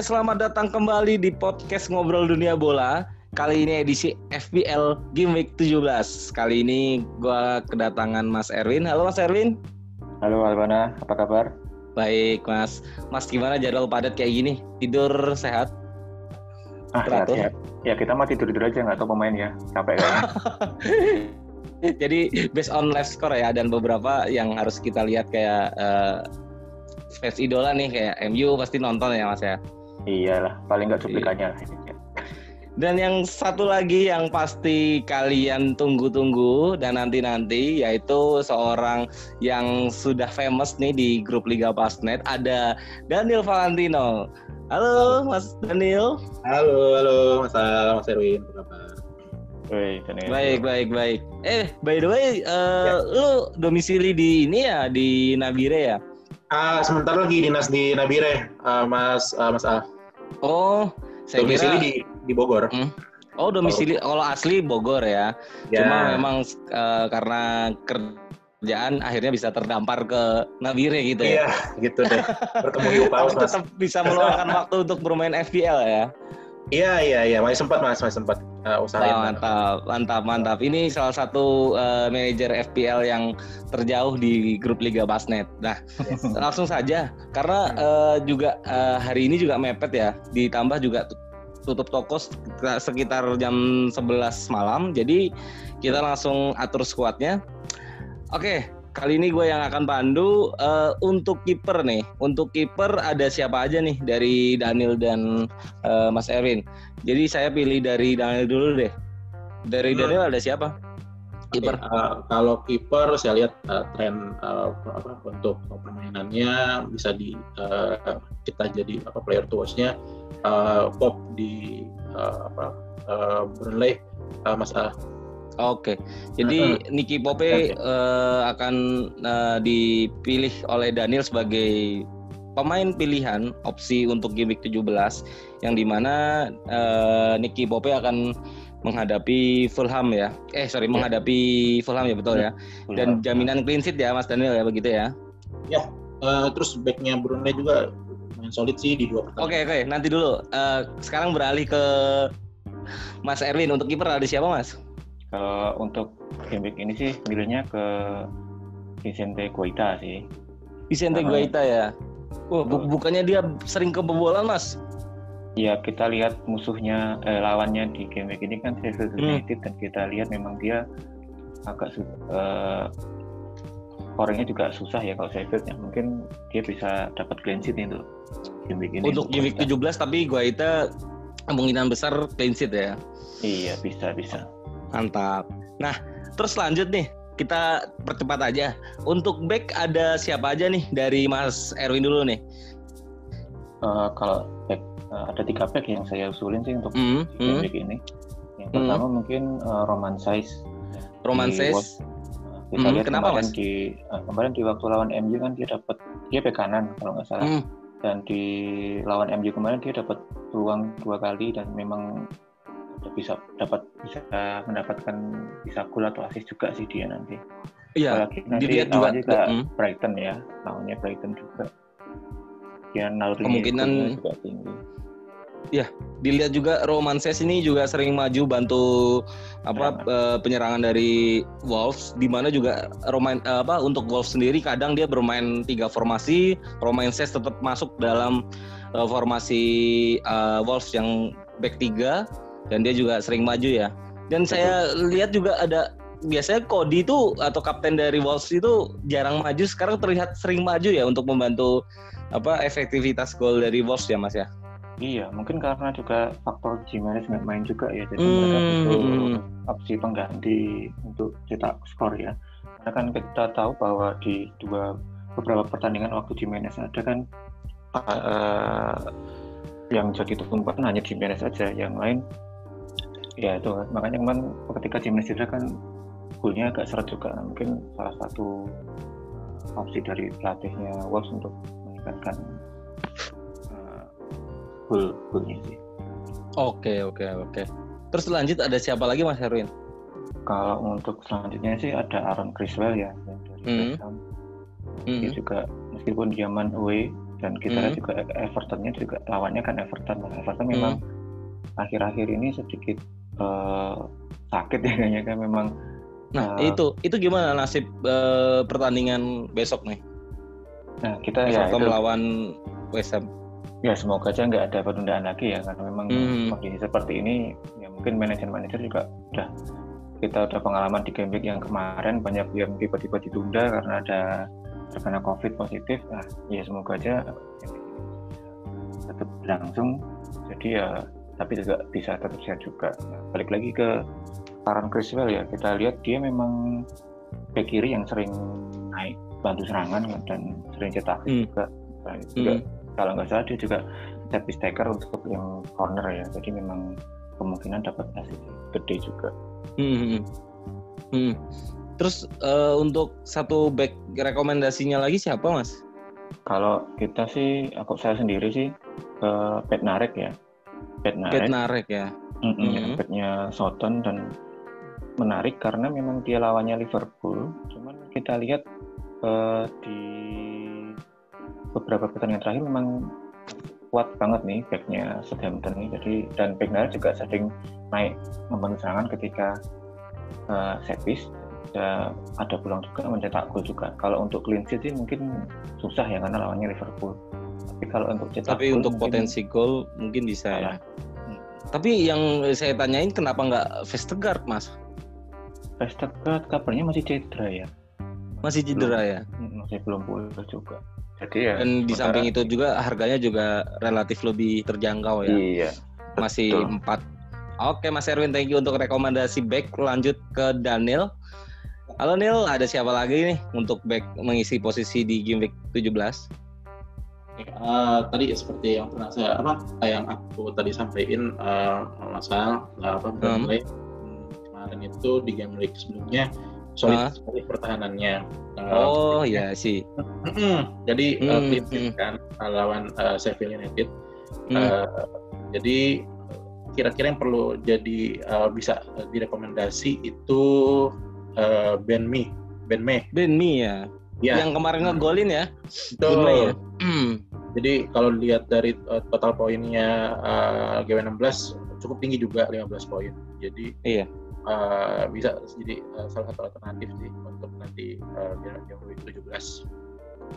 Oke, selamat datang kembali di podcast Ngobrol Dunia Bola. Kali ini edisi FPL Game Week 17. Kali ini gua kedatangan Mas Erwin. Halo Mas Erwin. Halo Albana, apa kabar? Baik, Mas. Mas gimana jadwal padat kayak gini? Tidur sehat? Ah, sehat, sehat. Ya kita mah tidur-tidur aja nggak tahu pemain ya, capek kan? Jadi based on live score ya dan beberapa yang harus kita lihat kayak eh, fans idola nih kayak MU pasti nonton ya Mas ya. Iyalah, paling nggak cuplikannya. Dan yang satu lagi yang pasti kalian tunggu-tunggu dan nanti-nanti yaitu seorang yang sudah famous nih di grup Liga Pasnet ada Daniel Valentino. Halo Mas Daniel. Halo, halo Mas Al, Mas Erwin, apa kabar? Daniel. Baik, baik, baik. Eh, by the way, eh, lu domisili di ini ya di Nabire ya? Ah, sebentar lagi dinas di Nabire, ah, Mas ah, Mas Al. Oh, saya Domisili kira di di Bogor. Oh, domisili kalau asli Bogor ya. Ya. Cuma memang eh, karena kerjaan akhirnya bisa terdampar ke Nabire gitu ya. Iya, gitu deh. Bertemu di Paus, Tapi Mas. tetap bisa meluangkan waktu untuk bermain FPL ya. Iya, iya, iya, masih sempat Mas, masih sempat ah, usahain. Wah, mantap, mantap, mantap. Ini salah satu eh, manajer FPL yang terjauh di grup Liga Basnet. Nah, langsung saja karena eh, juga eh, hari ini juga mepet ya. Ditambah juga tut- tutup toko sek- sekitar jam 11 malam. Jadi kita langsung atur skuadnya. Oke, kali ini gue yang akan pandu Eh, untuk kiper nih. Untuk kiper ada siapa aja nih dari Daniel dan eh, Mas Erwin. Jadi saya pilih dari Daniel dulu deh. Dari Hmm. Daniel ada siapa? Kiper. Oke, ah, kalau kiper saya lihat ah, tren ah, apa untuk permainannya bisa di ah, kita jadi apa player to watch-nya ah, Pop di ah, apa ah, Burnley ah, Mas Al. Oke. Jadi Nicky Pope Oke. eh, akan eh, dipilih oleh Daniel sebagai pemain pilihan opsi untuk game week 17 yang di mana eh, Nicky Pope akan menghadapi Fulham ya. Eh sorry Ya. menghadapi Fulham ya betul ya. Dan jaminan clean sheet ya Mas Daniel ya begitu ya. Eh, terus backnya Brunei juga main solid sih di dua pertandingan. Oke oke nanti dulu. Eh, sekarang beralih ke Mas Erwin untuk kiper ada siapa Mas? Kalau untuk game week ini sih milihnya ke Vicente Guaita sih. Vicente. Guaita ya. Wah, bu- bukannya dia sering kebobolan Mas? Ya kita lihat musuhnya eh, lawannya di game week ini kan Sheffield Hmm. United dan kita lihat memang dia agak eh, scoringnya juga susah ya kalau Sheffield ya mungkin dia bisa dapat clean sheet itu game week ini Untuk game week Guaita. 17 tapi Guaita kemungkinan besar clean sheet ya. iya bisa bisa Mantap. Nah, terus lanjut nih. Kita percepat aja. Untuk back ada siapa aja nih dari Mas Erwin dulu nih? Eh, kalau back eh, ada tiga back yang saya usulin sih untuk di game hmm. week ini yang Hmm. pertama mungkin eh, Roman Saiz Roman. Nah, kita Hmm, lihat kenapa, kemarin Mas? di eh, kemarin di waktu lawan MU kan dia dapat dia bek kanan kalau nggak salah Hmm, dan di lawan MU kemarin dia dapat peluang dua kali dan memang bisa dapat bisa mendapatkan bisa gol atau assist juga sih dia nanti. Iya, Apalagi nanti dilihat juga. juga Hmm. Brighton ya, lawannya Brighton juga. Naluri Kemungkinan- juga tinggi. Dilihat juga Roman Says ini juga sering maju bantu apa eh, penyerangan dari Wolves di mana juga Roman eh, apa untuk Wolves sendiri kadang dia bermain tiga formasi, Roman Says tetap masuk dalam eh, formasi eh, Wolves yang back 3 dan dia juga sering maju ya. Dan saya lihat juga ada biasanya Cody itu atau kapten dari Wolves itu jarang maju sekarang terlihat sering maju ya untuk membantu apa efektivitas gol dari Wolves ya Mas ya. Iya, mungkin karena juga faktor Jimenez nggak main juga ya, jadi mereka butuh Hmm. opsi pengganti untuk cetak skor ya. Karena kan kita tahu bahwa di dua beberapa pertandingan waktu Jimenez ada kan eh, yang jadi tumpuan hanya Jimenez saja, yang lain ya itu makanya kemarin ketika Jimenez cedera kan golnya agak seret juga. Mungkin salah satu opsi dari pelatihnya Wolves untuk meningkatkan eh, gol golnya sih. Oke oke oke. Terus lanjut ada siapa lagi Mas Herwin? Kalau untuk selanjutnya sih ada Aaron Criswell ya yang dari Hmm. West Ham. Dia juga meskipun dia man away dan kita lihat juga Evertonnya juga lawannya kan Everton. Nah, Everton memang akhir-akhir ini sedikit uh, sakit ya kayaknya kan memang. Nah uh, itu itu gimana nasib uh, pertandingan besok nih? Nah kita ya Everton ya, melawan West Ham. Ya semoga aja nggak ada penundaan lagi ya karena memang hmm. kondisi seperti ini ya mungkin manajer-manajer juga udah kita udah pengalaman di game week yang kemarin banyak yang tiba-tiba ditunda karena ada terkena covid positif nah ya semoga aja tetap berlangsung jadi ya tapi juga bisa tetap sehat juga nah, balik lagi ke Aaron Criswell ya kita lihat dia memang back kiri yang sering naik bantu serangan dan sering cetak hmm. juga nah, juga hmm. kalau nggak salah dia juga set taker untuk yang corner ya jadi memang kemungkinan dapat hasil gede juga hmm. Hmm. hmm. hmm. terus uh, untuk satu back rekomendasinya lagi siapa mas kalau kita sih aku saya sendiri sih ke uh, Petnarek ya Petnarek Petnarek ya. Mm -mm, mm -hmm. Soton dan menarik karena memang dia lawannya Liverpool. Cuman kita lihat uh, di beberapa pertandingan terakhir memang kuat banget nih backnya Southampton ini jadi dan backnya juga sering naik membangun serangan ketika uh, set piece. Ya, ada pulang juga mencetak gol juga. Kalau untuk clean sheet sih mungkin susah ya karena lawannya Liverpool tapi kalau untuk cetak tapi untuk mungkin, potensi gol mungkin bisa ya hmm. tapi yang saya tanyain kenapa nggak Vestergaard mas Vestergaard kabarnya masih cedera ya masih cedera ya masih belum pulih juga jadi ya dan di samping itu juga harganya juga relatif lebih terjangkau ya. Iya. Masih empat. Oke Mas Erwin, thank you untuk rekomendasi back. Lanjut ke Daniel. Halo Neil, ada siapa lagi nih untuk back mengisi posisi di game week 17? Uh, tadi seperti yang pernah saya apa yang aku tadi sampaikan uh, masalah uh, apa hmm. kemarin itu di game week sebelumnya solid uh. sekali pertahanannya. Uh, oh iya sih. jadi uh, hmm, kan lawan uh, Sheffield United. Hmm. Uh, jadi kira-kira yang perlu jadi uh, bisa direkomendasi itu uh, Ben Mi, Ben Me. Ben ya. Ya. Yang kemarin ngegolin ya. Betul. Ya? Jadi kalau lihat dari uh, total poinnya uh, GW16 cukup tinggi juga 15 poin. Jadi iya. uh, bisa jadi uh, salah satu alternatif sih untuk nanti uh, week 17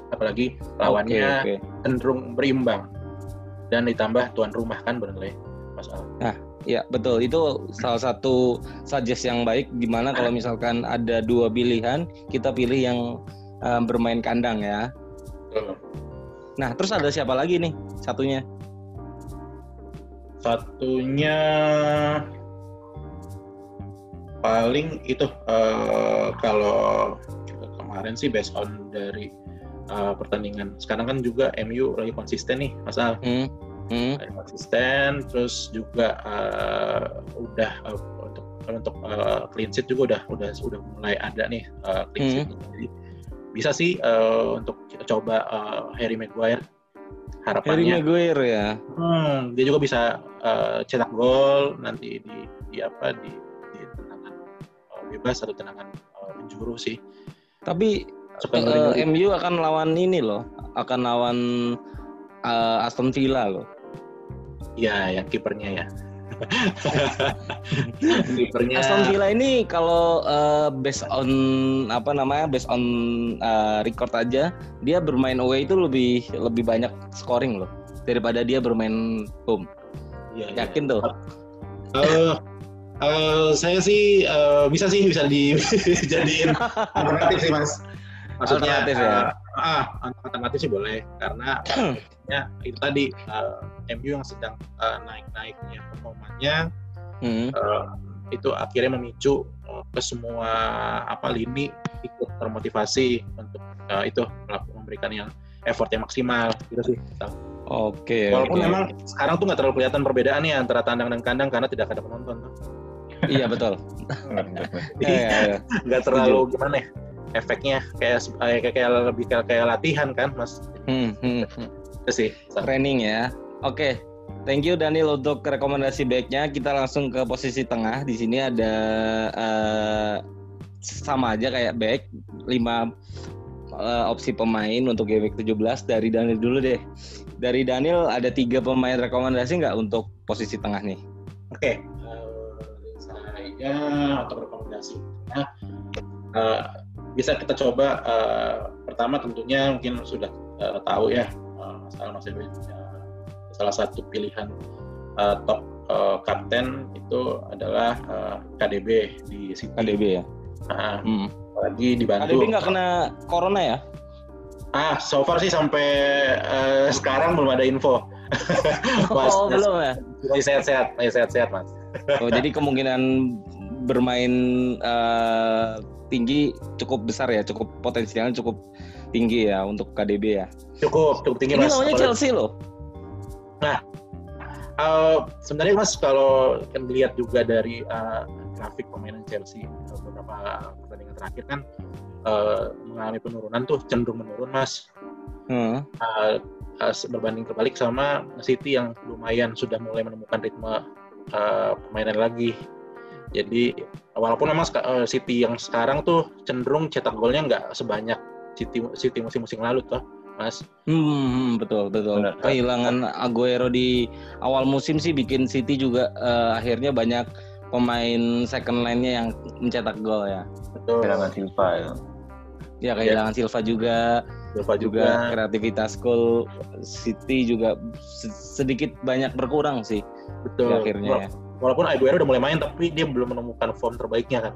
apalagi lawannya okay, okay. cenderung berimbang. Dan ditambah tuan rumah kan Burnley masalah nah ya betul. Itu salah satu suggest yang baik gimana kalau misalkan ada dua pilihan kita pilih yang uh, bermain kandang ya. Betul. Nah terus ada siapa lagi nih satunya satunya paling itu uh, kalau kemarin sih based on dari uh, pertandingan sekarang kan juga MU lagi konsisten nih masal hmm. Hmm. konsisten terus juga uh, udah uh, untuk untuk uh, clean sheet juga udah udah udah mulai ada nih uh, clean sheet hmm. jadi bisa sih uh, untuk coba uh, Harry Maguire harapannya Harry Maguire ya hmm, dia juga bisa uh, cetak gol nanti di, di apa di bebas atau tendangan uh, penjuru sih. Tapi uh, MU akan lawan ini loh, akan lawan uh, Aston Villa loh. Ya, yang kipernya ya. Aston Villa ini kalau uh, based on apa namanya based on uh, record aja dia bermain away itu lebih lebih banyak scoring loh daripada dia bermain home. Ya, Yakin ya. tuh. Uh, Uh, saya sih uh, bisa sih bisa dijadiin alternatif sih mas. Maksudnya alternatif ya. Uh, ah, alternatif sih boleh karena ya itu tadi uh, MU yang sedang uh, naik-naiknya performanya hmm. uh, itu akhirnya memicu uh, ke semua apa lini ikut termotivasi untuk uh, itu melakukan memberikan yang effort yang maksimal gitu sih. Oke. Okay, Walaupun okay. memang sekarang tuh nggak terlalu kelihatan perbedaannya antara tandang dan kandang karena tidak ada penonton. Iya betul. Iya, iya, iya. Nggak terlalu gimana ya? Efeknya kayak kayak, kayak lebih kayak, kayak latihan kan, Mas. Hmm, hmm, hmm. Itu sih. Training ya. Oke. Okay. Thank you Daniel untuk rekomendasi baiknya. Kita langsung ke posisi tengah. Di sini ada uh, sama aja kayak back lima uh, opsi pemain untuk game week 17 dari Daniel dulu deh. Dari Daniel ada tiga pemain rekomendasi nggak untuk posisi tengah nih? Oke, uh, saya untuk rekomendasi tengah uh, bisa kita coba uh, pertama tentunya mungkin sudah uh, tahu ya Mas uh, salah satu pilihan uh, top uh, kapten itu adalah uh, KDB di City. KDB ya. Nah, hmm. Lagi dibantu. KDB nggak kena corona ya? Ah, so far sih sampai uh, sekarang belum ada info. mas, oh, mas, belum ya? Masih sehat-sehat, masih sehat-sehat, Mas. oh, jadi kemungkinan bermain uh, tinggi cukup besar ya, cukup potensialnya cukup tinggi ya untuk KDB ya. Cukup, cukup tinggi Ini Mas. Ini Chelsea loh. Nah, uh, sebenarnya Mas kalau kan lihat juga dari uh, grafik pemainan Chelsea beberapa pertandingan terakhir kan uh, mengalami penurunan tuh cenderung menurun mas hmm. uh, uh, berbanding kebalik sama City yang lumayan sudah mulai menemukan ritme uh, permainan lagi jadi walaupun memang uh, City yang sekarang tuh cenderung cetak golnya nggak sebanyak City City musim-musim lalu tuh Mas. Hmm, betul betul. Benar. Kehilangan Aguero di awal musim sih bikin City juga uh, akhirnya banyak pemain second line-nya yang mencetak gol ya. Betul. Kehilangan Silva ya. Ya kehilangan ya. Silva juga. Silva juga. juga kreativitas gol City juga sedikit banyak berkurang sih. Betul. Akhirnya ya. Walaupun Aguero udah mulai main tapi dia belum menemukan form terbaiknya kan.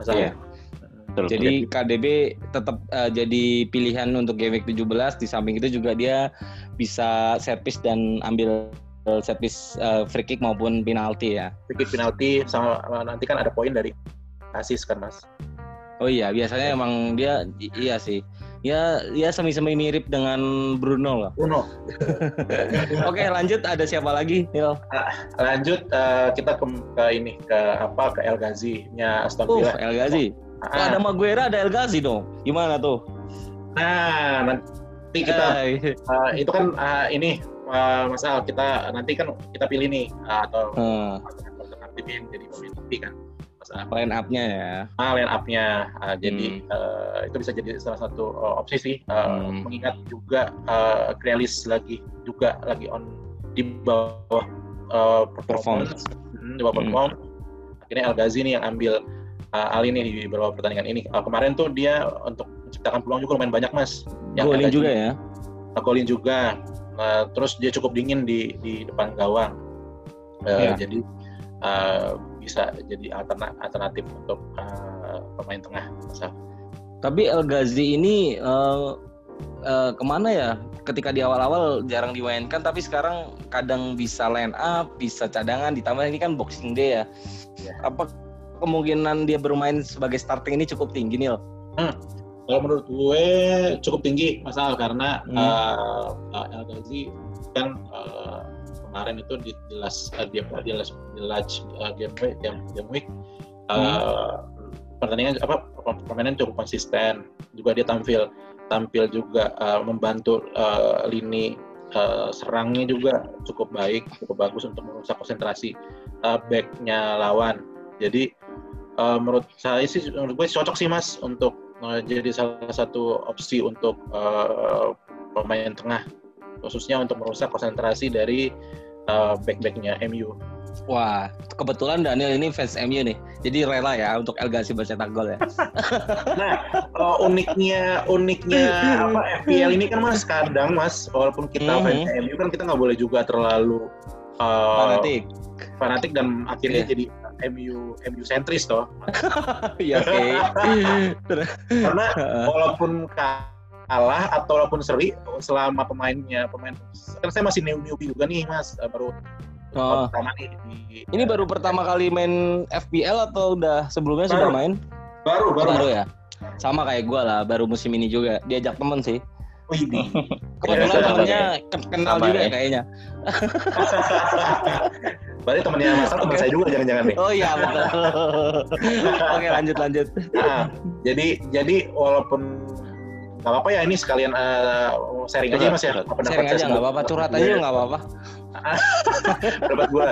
Masalahnya. Ya. Betul, jadi KDB tetap uh, jadi pilihan untuk game week 17 di samping itu juga dia bisa servis dan ambil piece uh, free kick maupun penalti ya. Free kick penalti sama nanti kan ada poin dari asis kan mas. Oh iya biasanya emang dia iya sih. Ya ya semi-semi mirip dengan Bruno lah. Bruno. Oke lanjut ada siapa lagi Nil? Uh, lanjut uh, kita ke, ke ini ke apa ke El Ghazi nya Aston Villa. Uh, El Ghazi. Oh, ada Maguire ada El Ghazi dong. Gimana tuh? Nah nanti kita uh, itu kan uh, ini uh, Mas Al kita nanti kan kita pilih nih uh, atau hmm. alternatif yang jadi pemain inti kan Mas Al. Line up-nya ya. Ah, line up-nya. Uh, jadi hmm. uh, itu bisa jadi salah satu uh, opsi sih. Uh, hmm. Mengingat juga uh, Grealish lagi juga lagi on di bawah uh, performance, hmm, di bawah hmm. perform. Akhirnya El Ghazi nih yang ambil uh, Ali nih di beberapa pertandingan ini. Uh, kemarin tuh dia untuk menciptakan peluang juga lumayan banyak mas. Golin juga ya. Golin juga. Uh, terus dia cukup dingin di di depan gawang. Uh, yeah. Jadi uh, bisa jadi alternatif untuk uh, pemain tengah. Masa. Tapi El Ghazi ini uh, uh, ke mana ya? Ketika di awal-awal jarang dimainkan, tapi sekarang kadang bisa line up, bisa cadangan. Ditambah ini kan Boxing Day ya. Yeah. Apa kemungkinan dia bermain sebagai starting ini cukup tinggi nih? Hmm kalau menurut gue cukup tinggi masalah karena hmm. uh, El Ghazi kan uh, kemarin itu di jelas uh, dia di last, di last uh, game week game, game week uh, hmm. pertandingan apa permainan cukup konsisten juga dia tampil tampil juga uh, membantu uh, lini uh, serangnya juga cukup baik cukup bagus untuk merusak konsentrasi uh, backnya lawan jadi uh, menurut saya sih menurut gue cocok sih mas untuk jadi salah satu opsi untuk uh, pemain tengah khususnya untuk merusak konsentrasi dari uh, back-backnya MU. Wah, kebetulan Daniel ini fans MU nih, jadi rela ya untuk El Ghazi bercetak gol ya. nah, uh, uniknya uniknya apa FPL ini kan mas kadang mas, walaupun kita mm -hmm. fans MU kan kita nggak boleh juga terlalu uh, fanatik, fanatik dan akhirnya yeah. jadi MU MU sentris toh. Iya oke. Karena walaupun kalah atau walaupun seri selama pemainnya pemain kan saya masih new newbie juga nih Mas eh, baru oh. pertama nih di, Ini baru pertama kali main FPL atau udah sebelumnya baru. sudah main? Baru, baru. Baru ya. Sama kayak gue lah, baru musim ini juga. Diajak temen sih. Wih, Kebetulan temennya kenal Sama juga ya. kayaknya. Berarti temennya Mas teman saya juga jangan-jangan nih. Oh iya betul. Oke lanjut lanjut. Nah, jadi jadi walaupun nggak apa-apa ya ini sekalian uh, sharing aja mas ya. Apa sharing aja nggak apa-apa curhat aja nggak apa-apa. Dapat gue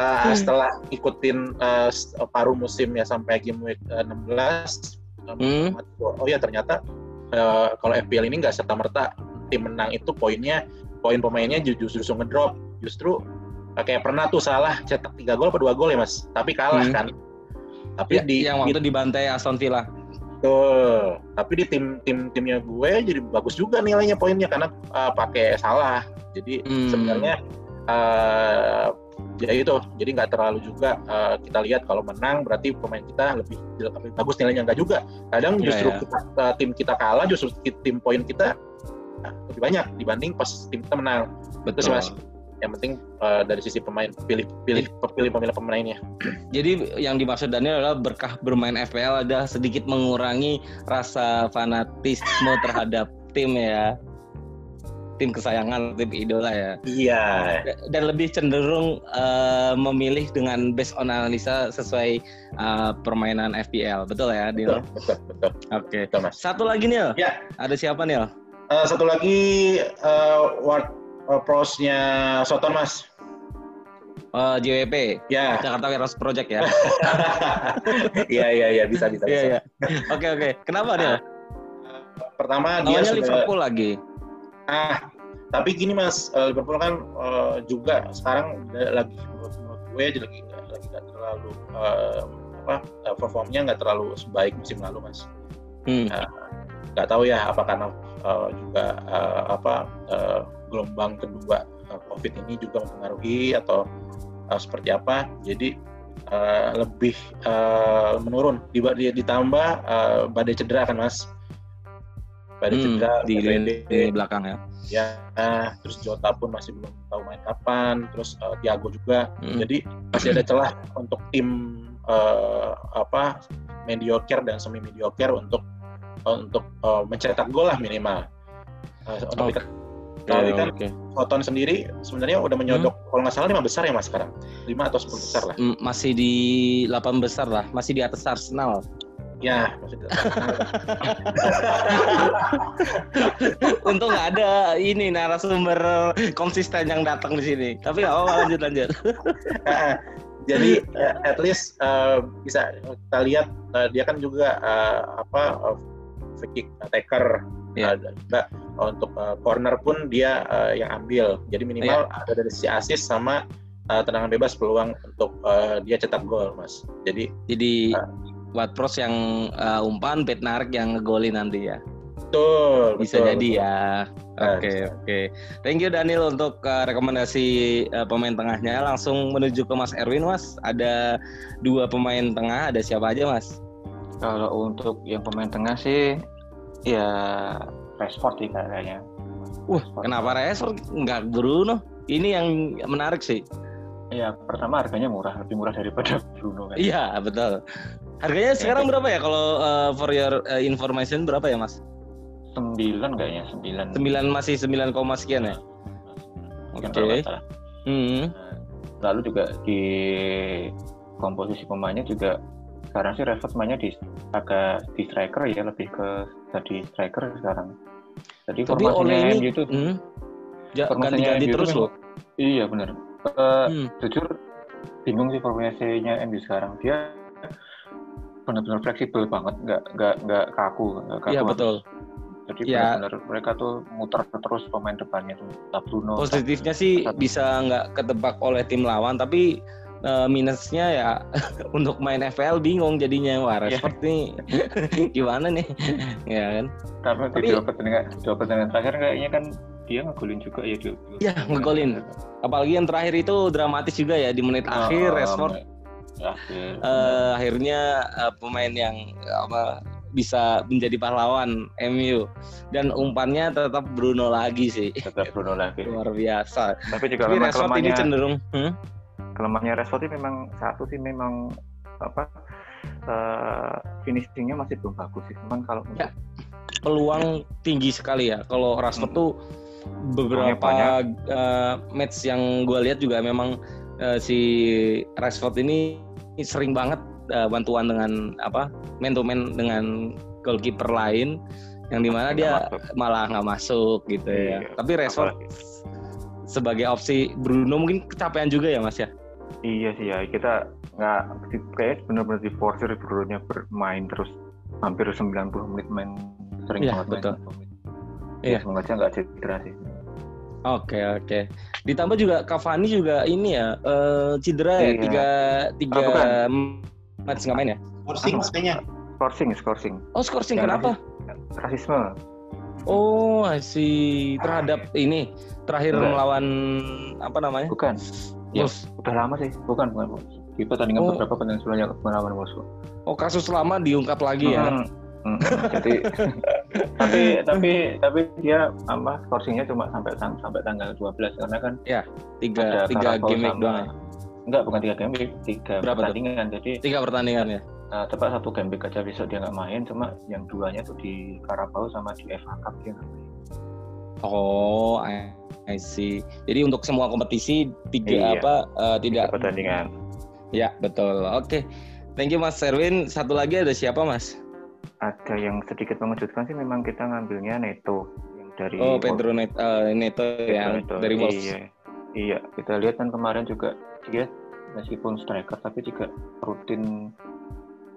uh, setelah ikutin uh, paruh musim ya sampai game week uh, 16 hmm. oh ya ternyata uh, kalau FPL ini nggak serta merta tim menang itu poinnya poin pemainnya justru justru ngedrop. Justru kayak pernah tuh salah cetak tiga gol atau dua gol ya mas? Tapi kalah hmm. kan. Tapi ya, di yang waktu di, dibantai Aston Villa. Tuh tapi di tim tim timnya gue jadi bagus juga nilainya poinnya karena uh, pakai salah. Jadi hmm. sebenarnya uh, ya itu jadi nggak terlalu juga uh, kita lihat kalau menang berarti pemain kita lebih, lebih bagus nilainya nggak juga kadang yeah, justru yeah. Kita, uh, tim kita kalah justru tim poin kita uh, lebih banyak dibanding pas tim kita menang betul mas yang penting uh, dari sisi pemain pilih pilih pilih pemilih pemainnya. Jadi yang dimaksud Daniel adalah berkah bermain FPL ada sedikit mengurangi rasa fanatisme terhadap tim ya tim kesayangan, tim idola ya. Iya. Dan lebih cenderung uh, memilih dengan based on analisa sesuai uh, permainan FPL, betul ya, Nil? Betul, betul. Oke. Okay. Satu lagi Nil. Ya. Ada siapa Nil? Uh, satu lagi uh, Ward uh, prosnya Soton Mas. Uh, JWP. Ya. Jakarta Warehouse Project ya. Iya iya iya bisa bisa. Iya iya. Oke oke. Kenapa dia? Pertama dia sudah Liverpool lagi. Ah, tapi gini mas, uh, Liverpool kan uh, juga sekarang lagi menurut gue lagi lagi nggak terlalu uh, apa performnya nggak terlalu sebaik musim lalu mas. Hmm. Nggak uh, tahu ya apa karena uh, juga uh, apa uh, gelombang kedua uh, COVID ini juga mempengaruhi atau uh, seperti apa. Jadi uh, lebih uh, menurun. Ditambah uh, badai cedera kan mas pada hmm, cedera di, di belakang ya. Ya, nah, terus Jota pun masih belum tahu main kapan, terus uh, Thiago juga. Hmm. Jadi masih ada celah untuk tim uh, apa mediocre dan semi mediocre untuk uh, untuk uh, mencetak gol lah minimal. Uh, untuk okay. Tapi kan okay. Soton sendiri sebenarnya udah menyodok hmm. kalau nggak salah lima besar ya mas sekarang, lima atau sepuluh besar lah. Masih di delapan besar lah, masih di atas Arsenal. Ya, maksudnya. Untung nggak ada ini narasumber konsisten yang datang di sini. Tapi nggak apa-apa lanjut lanjut. Jadi uh, at least uh, bisa kita lihat uh, dia kan juga uh, apa uh, free attacker yeah. uh, untuk uh, corner pun dia uh, yang ambil. Jadi minimal yeah. ada dari sisi assist sama uh, tendangan bebas peluang untuk uh, dia cetak gol, Mas. Jadi jadi uh, buat pros yang uh, umpan, narik yang ngegolin nanti ya. Betul. Bisa betul, jadi betul. ya. Oke okay, oke. Okay. Thank you Daniel untuk uh, rekomendasi uh, pemain tengahnya. Langsung menuju ke Mas Erwin Mas. Ada dua pemain tengah. Ada siapa aja Mas? Kalau untuk yang pemain tengah sih ya Rashford sih kayaknya. Wah, kenapa Rashford nggak Bruno? Ini yang menarik sih. Iya, pertama harganya murah, lebih murah daripada Bruno kan. Iya, betul. Harganya sekarang berapa ya kalau uh, for your uh, information berapa ya, Mas? 9 kayaknya, 9. 9 masih 9, sekian ya? Oke. Okay. Hmm. Lalu juga di komposisi pemainnya juga sekarang sih Rashford mainnya di agak di striker ya, lebih ke jadi striker sekarang. Jadi Tapi oleh ini itu hmm, ya, ganti-ganti terus loh. Iya benar. Uh, hmm. Jujur bingung sih formasinya MU sekarang. Dia benar-benar fleksibel banget, nggak nggak nggak kaku, nggak kaku. Iya betul. Jadi ya. benar-benar mereka tuh muter terus pemain depannya tuh. Bruno. Positifnya sih bisa nggak ketebak oleh tim lawan, tapi uh, minusnya ya untuk main FPL bingung jadinya wah. Rashford nih gimana nih ya kan karena tapi, di dua pertandingan dua pertandingan terakhir kayaknya kan dia ngegolin juga ya di Iya ngegolin apalagi yang terakhir itu dramatis juga ya di menit oh, akhir Rashford Akhir. Uh, akhirnya uh, pemain yang apa bisa menjadi pahlawan MU dan umpannya tetap Bruno lagi sih. Tetap Bruno lagi. Luar biasa. Tapi juga Tapi memang ini cenderung hmm? kelemahannya Rashford ini memang satu sih memang apa uh, finishingnya masih belum bagus sih. Cuman kalau ya, peluang tinggi sekali ya. Kalau Rashford hmm. tuh beberapa uh, match yang gue lihat juga memang uh, si Rashford ini sering banget uh, bantuan dengan apa man to man dengan goalkeeper lain yang di mana dia masuk. malah nggak masuk gitu ya. iya, ya. Tapi Rashford sebagai opsi Bruno mungkin kecapean juga ya Mas ya. Iya sih ya kita nggak kayak benar-benar di force Bruno bermain terus hampir 90 menit main sering Iya, banget main betul. Komit. Iya. Ya, semoga aja nggak cedera sih. Oke oke. Ditambah juga Cavani juga ini ya eh, cedera ya Iya. tiga tiga Ah, match nggak main ya? Forcing kayaknya. Scoring, scoring. Oh scoring kenapa? Rasisme. Oh I see. terhadap ini terakhir Enggak. melawan apa namanya? Bukan. Wolves. Udah lama sih. Bukan, bukan. Di pertandingan Oh. beberapa pertandingan sebelumnya melawan Wolves. Oh kasus lama diungkap lagi ya? Hmm, Jadi tapi tapi tapi dia apa scoringnya cuma sampai sam- sampai tanggal 12 karena kan Tiga ada tiga Carabao game week doang. ya? Enggak, bukan tiga game week, tiga Berapa tuh? pertandingan. Jadi Tiga pertandingan ya? uh, tepat satu game week aja besok dia nggak main, cuma yang duanya tuh di Carabao sama di FA Cup dia nggak main. Oh I, I see. Jadi untuk semua kompetisi tiga Iya. apa eh, Tiga tidak? pertandingan. Ya betul. Oke. Thank you Mas Erwin. Satu lagi ada siapa Mas? Ada yang sedikit mengejutkan sih memang kita ngambilnya Neto yang dari Oh. Pedro Net, eh, Neto yang Neto. dari Wolves. Iya. Iya, kita lihat kan kemarin juga dia meskipun striker tapi juga rutin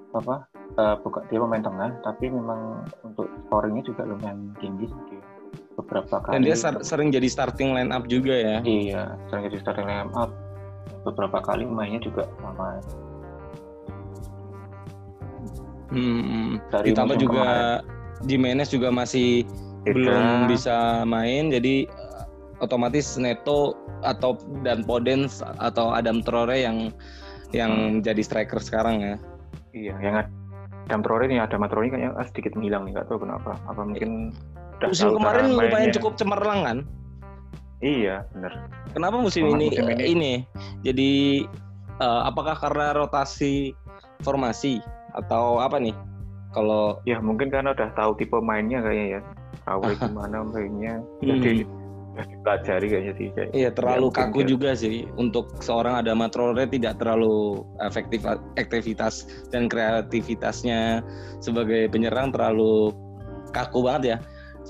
apa eh, bukan dia pemain tengah tapi memang untuk scoringnya juga lumayan tinggi sih beberapa kali Dan dia ser- sering jadi starting line up juga ya. iya sering jadi starting line up beberapa kali mainnya juga sama Hmm, dari ditambah juga kemarin. Jimenez juga masih belum bisa main jadi eh, otomatis Neto atau dan Podens atau Adam Traore yang yang jadi striker sekarang ya. iya yang Adam Traore nih Adam Traore kayaknya sedikit menghilang nih nggak tahu kenapa apa mungkin udah Musim kemarin lumayan mainnya. cukup cemerlang kan? iya bener Kenapa musim Memang ini musim ini- ini jadi eh, apakah karena rotasi formasi atau apa nih? Kalau Ya mungkin karena udah tahu tipe mainnya kayaknya ya. Traore gimana mainnya. Hmm. Jadi udah dipelajari kayaknya sih. Kayak. Iya terlalu mungkin kaku juga sih untuk seorang Adama Traore tidak terlalu efektif aktivitas dan kreativitasnya sebagai penyerang terlalu kaku banget ya.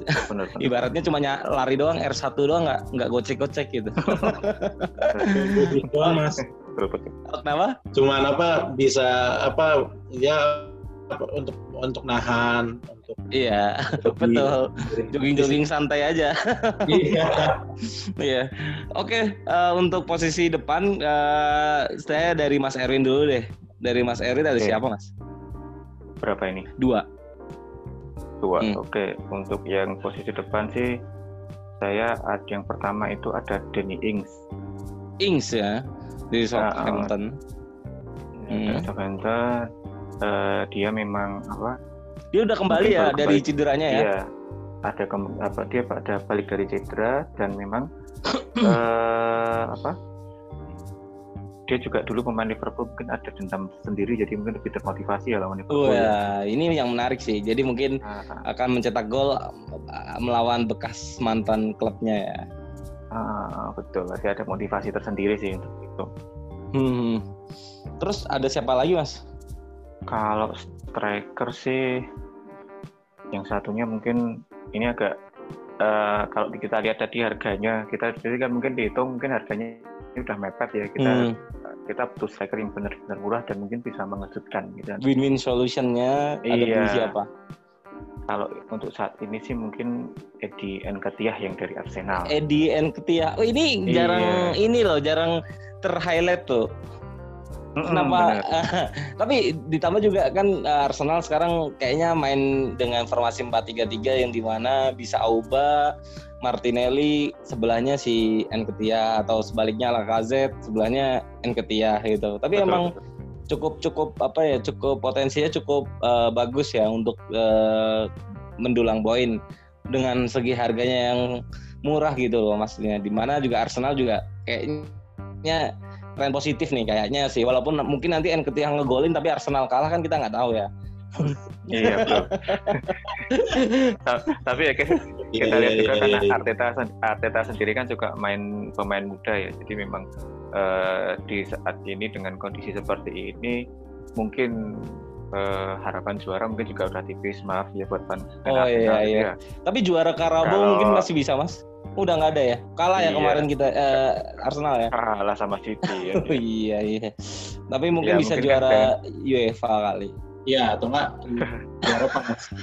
Bener, bener. Ibaratnya cuma lari doang R1 doang nggak nggak gocek-gocek gitu. Doang mas. Betul, betul. Kenapa? Cuman apa bisa apa ya apa, untuk untuk nahan untuk Iya, betul. Jogging-jogging santai aja. Iya. Iya. Oke, eh, untuk posisi depan eh, saya dari Mas Erwin dulu deh. Dari Mas Erwin ada Oke. siapa, Mas? Berapa ini? Dua. Dua. Hmm. Oke. Untuk yang posisi depan sih saya ada yang pertama itu ada Danny Ings. Ings ya dari Ah, ah. Southampton. Hmm. Dari Southampton. Eh, dia memang apa? Dia udah kembali ya baru dari kembali. cederanya ya. Iya. Ada kem- apa dia ada balik dari cedera dan memang eh, apa? Dia juga dulu pemain Liverpool mungkin ada dendam sendiri jadi mungkin lebih termotivasi ya lawan Liverpool. ya. Wah, ini yang menarik sih. Jadi mungkin Ah, akan mencetak gol uh, melawan bekas mantan klubnya ya. Ah, betul. Berarti ada motivasi tersendiri sih untuk itu. Hmm. Terus ada siapa lagi, Mas? Kalau striker sih yang satunya mungkin ini agak eh, kalau kita lihat tadi harganya kita jadi kan mungkin dihitung mungkin harganya ini udah mepet ya kita Hmm. kita butuh striker yang benar-benar murah dan mungkin bisa mengejutkan gitu. Win-win solutionnya ada Iya. di siapa? Kalau untuk saat ini sih mungkin Eddie Nketiah yang dari Arsenal. Eddie Nketiah. Oh ini Iya. jarang ini loh, jarang ter-highlight tuh. Mm-mm, Kenapa? tapi ditambah juga kan uh, Arsenal sekarang kayaknya main dengan formasi 4-3-3 yang di mana bisa Auba, Martinelli, sebelahnya si Nketiah atau sebaliknya Lacazette, sebelahnya Nketiah gitu. Tapi Betul, emang betul. Cukup cukup apa ya cukup potensinya cukup uh, bagus ya untuk uh, mendulang poin dengan segi harganya yang murah gitu loh maksudnya di mana juga Arsenal juga kayaknya tren positif nih kayaknya sih walaupun mungkin nanti Nketiah ngegolin tapi Arsenal kalah kan kita nggak tahu ya Iya betul. Ta- Tapi ya kayak kita lihat juga Iya, karena iya, iya. Arteta Arteta sendiri kan juga main pemain muda ya jadi memang eh, di saat ini dengan kondisi seperti ini mungkin eh, harapan juara mungkin juga udah tipis maaf ya buat fan fan Oh, iya, iya. ya. tapi juara Karabo Kalau- mungkin masih bisa mas udah nggak ada ya kalah ya Iya. kemarin kita eh, Arsenal ya kalah sama City ya. Oh, iya iya tapi mungkin Ya, bisa mungkin kan juara UEFA kali Iya atau enggak di Eropa mas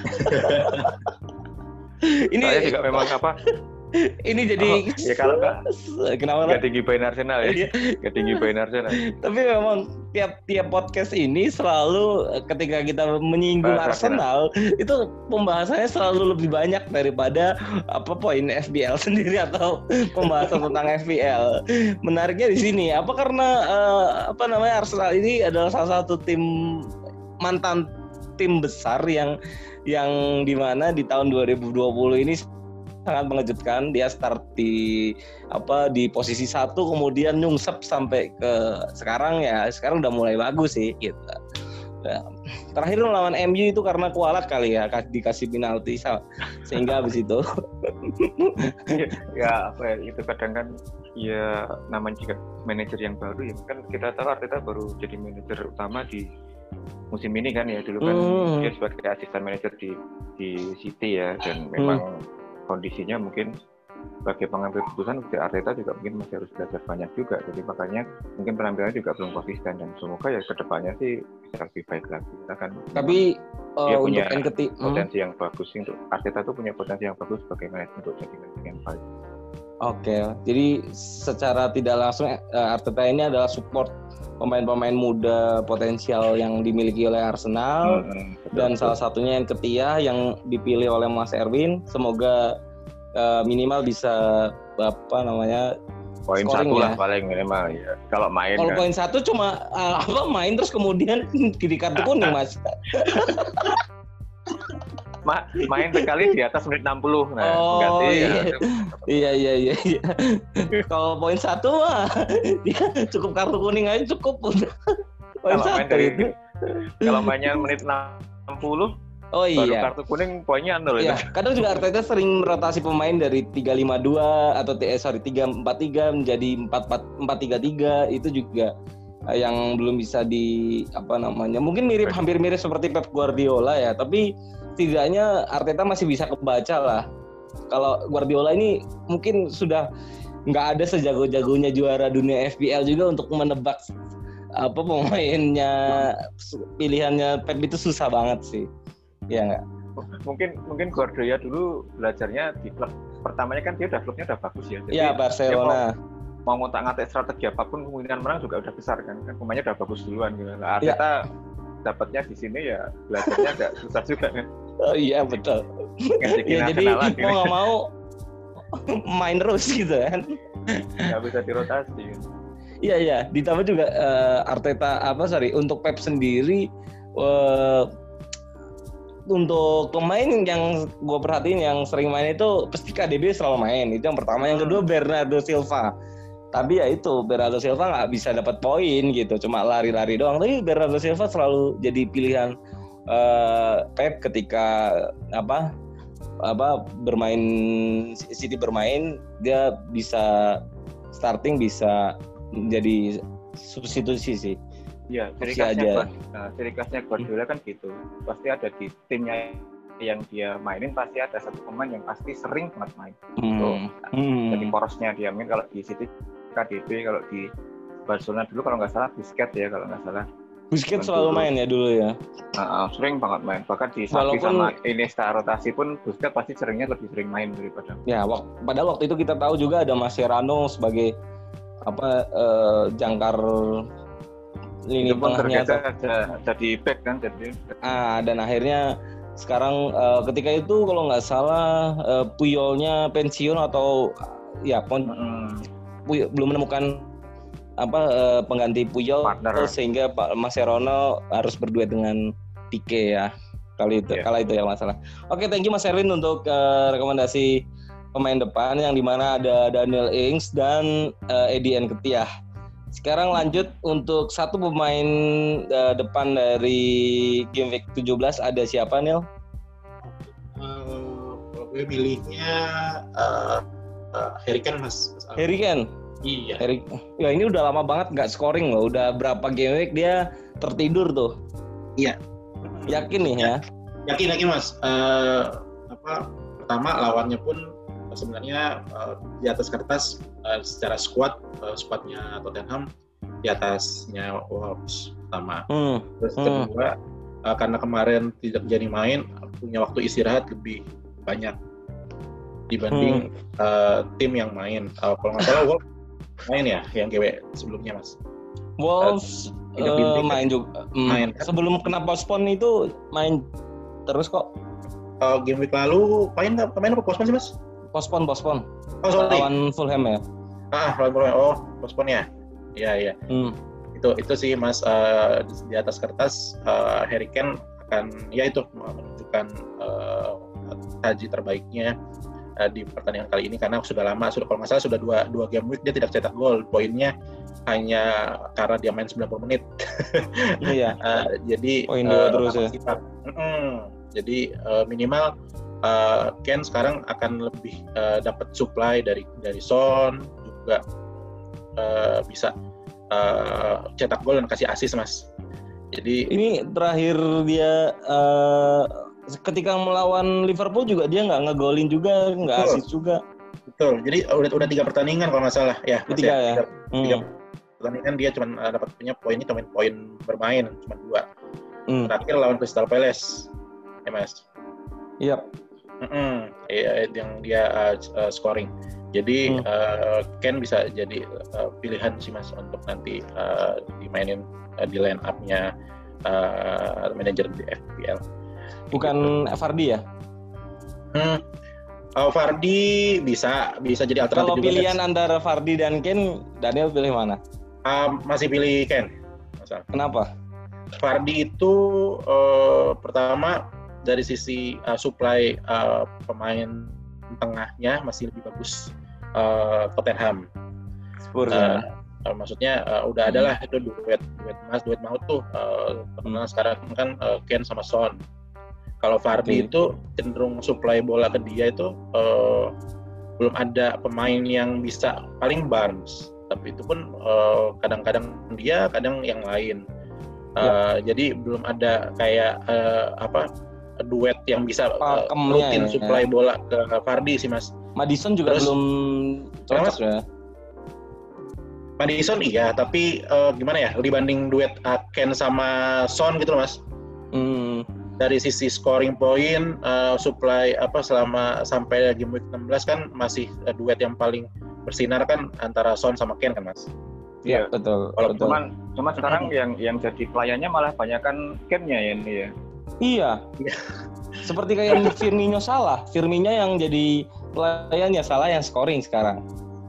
ini saya juga memang apa ini jadi oh, ya kalau nggak kenapa nggak tinggi poin Arsenal ya? Iya. nggak tinggi poin Arsenal tapi memang tiap tiap podcast ini selalu ketika kita menyinggung Bahas Arsenal, Arsenal itu pembahasannya selalu lebih banyak daripada apa poin FBL sendiri atau pembahasan tentang FBL menariknya di sini apa karena uh, apa namanya Arsenal ini adalah salah satu tim mantan tim besar yang yang di mana di tahun 2020 ini sangat mengejutkan. Dia start di apa di posisi satu kemudian nyungsep sampai ke sekarang ya. Sekarang udah mulai bagus sih gitu. Ya. terakhir melawan MU itu karena kualat kali ya dikasih penalti sehingga habis itu. Ya apa ya itu kadang kan ya namanya juga manajer yang baru ya kan kita tahu Arteta baru jadi manajer utama di musim ini kan ya. Dulu kan hmm. dia sebagai asisten manajer di di City ya dan memang hmm kondisinya mungkin sebagai pengambil keputusan di Arteta juga mungkin masih harus belajar banyak juga jadi makanya mungkin penampilannya juga belum konsisten dan semoga ya ke depannya sih bisa lebih baik lagi kita kan tapi uh, dia punya keti- hmm. potensi hmm. yang bagus untuk Arteta tuh punya potensi yang bagus sebagai manajer untuk jadi manajer yang baik Oke, jadi secara tidak langsung uh, Arteta ini adalah support pemain-pemain muda potensial yang dimiliki oleh Arsenal hmm, dan betul. salah satunya yang Ketia yang dipilih oleh Mas Erwin. Semoga uh, minimal bisa apa namanya poin satu lah ya. paling minimal ya kalau main kalau kan. poin satu cuma uh, apa main terus kemudian di kartu kuning mas Ma main sekali di atas menit 60 nah oh, ganti iya. Ya. iya iya iya iya kalau poin satu mah dia cukup kartu kuning aja cukup poin kalau main dari itu kalau mainnya menit 60 Oh iya. Baru kartu kuning poinnya nol iya. itu. Kadang juga Arteta sering merotasi pemain dari 352 atau eh, sorry 343 menjadi 44 433 itu juga eh, yang belum bisa di apa namanya mungkin mirip hampir mirip seperti Pep Guardiola ya tapi setidaknya Arteta masih bisa kebaca lah. Kalau Guardiola ini mungkin sudah nggak ada sejago-jagonya juara dunia FPL juga untuk menebak apa pemainnya pilihannya Pep itu susah banget sih. Ya nggak? Mungkin mungkin Guardiola dulu belajarnya di klub pertamanya kan dia udah klubnya udah bagus ya. Iya Barcelona. Mau, mau ngotak ngatik strategi apa pun kemungkinan menang juga udah besar kan. kan pemainnya udah bagus duluan gitu. Nah, Arteta ya. dapatnya di sini ya belajarnya agak susah juga kan. Oh iya betul. ya, jadi mau nggak mau main terus gitu kan. Nggak bisa dirotasi. Iya iya. Ditambah juga uh, Arteta apa sorry untuk Pep sendiri uh, untuk pemain yang gue perhatiin yang sering main itu pasti KDB selalu main itu yang pertama yang kedua hmm. Bernardo Silva tapi ya itu Bernardo Silva nggak bisa dapat poin gitu cuma lari-lari doang tapi Bernardo Silva selalu jadi pilihan uh, Pep ketika apa apa bermain City bermain dia bisa starting bisa menjadi substitusi sih. Iya, ciri khasnya nah, ciri khasnya Guardiola kan gitu. Pasti ada di timnya yang dia mainin pasti ada satu pemain yang pasti sering banget main. Hmm. Hmm. Jadi porosnya dia main kalau di City KDB, kalau di Barcelona dulu kalau nggak salah Busquets ya kalau nggak salah Busquets selalu main ya dulu ya. Uh, sering banget main. Bahkan di Walaupun, sama Iniesta rotasi pun Busquets pasti seringnya lebih sering main daripada. Ya, wak padahal waktu itu kita tahu juga ada Mascherano sebagai apa uh, jangkar lini itu tengahnya ada, jadi back kan jadi. Ah, dan akhirnya sekarang uh, ketika itu kalau nggak salah uh, Puyolnya pensiun atau ya pon hmm. Puyol, belum menemukan apa uh, pengganti Puyol Partner. sehingga Pak Maserono harus berduet dengan Pique ya kali itu yeah. kala itu ya masalah. Oke, okay, thank you Mas Erwin untuk uh, rekomendasi pemain depan yang di mana ada Daniel Ings dan uh, Eddie Nketiah. Sekarang lanjut untuk satu pemain uh, depan dari game week 17 ada siapa Neil? Uh, kalau gue milihnya uh, uh, Harry Kane mas. Harry Kane. Iya. Eric, ya ini udah lama banget nggak scoring loh. Udah berapa game week dia tertidur tuh. Iya. Yakin nih ya? Yakin yakin mas. Uh, apa pertama lawannya pun sebenarnya uh, di atas kertas uh, secara squad uh, squadnya Tottenham di atasnya Wolves pertama. Hmm. Terus hmm. kedua uh, karena kemarin tidak jadi main punya waktu istirahat lebih banyak dibanding uh, tim yang main. Uh, kalau nggak salah Wolves main ya yang GW sebelumnya mas. Wolves eh, bintik, main juga. Hmm, Main, kan? Sebelum kena postpone itu main terus kok. Uh, game week lalu main nggak? Main apa postpone sih mas? Postpone, postpone. Oh sorry. Lawan Fulham ya. Ah, lawan Fulham. Oh postpone ya. Iya iya. Hmm. Itu itu sih mas uh, di, atas kertas uh, Harry Kane akan ya itu menunjukkan uh, taji terbaiknya uh, di pertandingan kali ini karena sudah lama sudah kalau nggak salah sudah dua dua game week dia tidak cetak gol poinnya hanya karena dia main 90 menit Iya. Uh, jadi Poin dua uh, terus ya. Mm-mm. jadi uh, minimal uh, Ken sekarang akan lebih uh, dapat supply dari dari Son juga uh, bisa uh, cetak gol dan kasih assist mas jadi Ini terakhir dia eh, ketika melawan Liverpool juga dia nggak ngegolin juga, nggak assist juga. betul jadi udah udah tiga pertandingan kalau nggak salah ya Tiga ya? Tiga, tiga Hmm. pertandingan dia cuma uh, dapat punya poinnya cuma poin bermain cuma dua Hmm. terakhir lawan Crystal Palace ya mas Iya. Mm-mm, iya, yang dia uh, uh, scoring. Jadi Hmm. uh, Ken bisa jadi uh, pilihan sih mas untuk nanti uh, dimainin uh, di line up-nya uh, manajer di FPL. Bukan Fardi ya? Hmm. Uh, Vardy bisa bisa jadi alternatif Kalau juga. pilihan Lex. antara Fardi dan Ken, Daniel pilih mana? Uh, masih pilih Ken. Masalah. Kenapa? Vardy itu uh, pertama dari sisi uh, supply uh, pemain tengahnya masih lebih bagus uh, Tottenham. Spurs Uh, ya? uh, maksudnya uh, udah ada lah itu duet duet mas duet maut tuh uh, terkenal sekarang kan uh, Ken sama Son kalau Vardy Oke. itu cenderung supply bola ke dia itu uh, belum ada pemain yang bisa paling Barnes tapi itu pun uh, kadang-kadang dia kadang yang lain Uh, jadi belum ada kayak uh, apa duet yang bisa uh, rutin ya, supply bola ke Vardy sih mas Madison juga Terus- belum cocok ya? Madison iya, tapi eh, gimana ya dibanding duet uh, Ken sama Son gitu loh mas. Hmm. Dari sisi scoring point, eh, supply apa selama sampai game week 16 kan masih eh, duet yang paling bersinar kan antara Son sama Ken kan mas. Iya. Betul. Kalau betul. Cuman cuman sekarang yang yang jadi pelayannya malah banyak kan Ken-nya ya ini ya. Iya. Iya. Seperti kayak Firmino salah. Firmino yang jadi pelayannya salah yang scoring sekarang.